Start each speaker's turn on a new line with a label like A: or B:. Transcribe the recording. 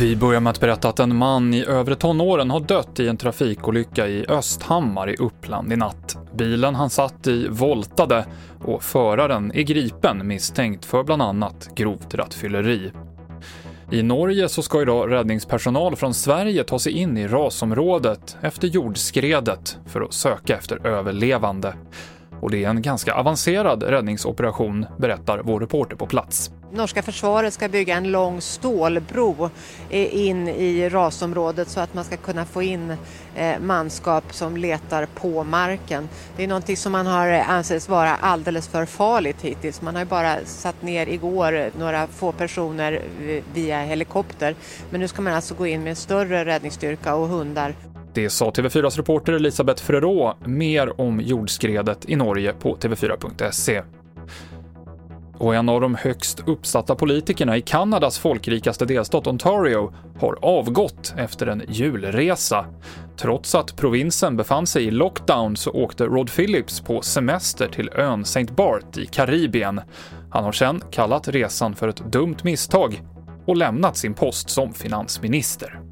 A: Vi börjar med att berätta att en man i övre tonåren har dött i en trafikolycka i Östhammar i Uppland i natt. Bilen han satt i voltade och föraren är gripen misstänkt för bland annat grovt rattfylleri. I Norge så ska idag räddningspersonal från Sverige ta sig in i rasområdet efter jordskredet för att söka efter överlevande. Och det är en ganska avancerad räddningsoperation, berättar vår reporter på plats.
B: Norska försvaret ska bygga en lång stålbro eh, in i rasområdet så att man ska kunna få in eh, manskap som letar på marken. Det är någonting som man har eh, ansetts vara alldeles för farligt hittills. Man har ju bara satt ner igår några få personer via helikopter. Men nu ska man alltså gå in med en större räddningsstyrka och hundar.
A: Det sa TV4s reporter Elisabeth Frerot. Mer om jordskredet i Norge på tv4.se. Och en av de högst uppsatta politikerna i Kanadas folkrikaste delstat Ontario har avgått efter en julresa. Trots att provinsen befann sig i lockdown så åkte Rod Phillips på semester till ön St. Bart i Karibien. Han har sedan kallat resan för ett dumt misstag och lämnat sin post som finansminister.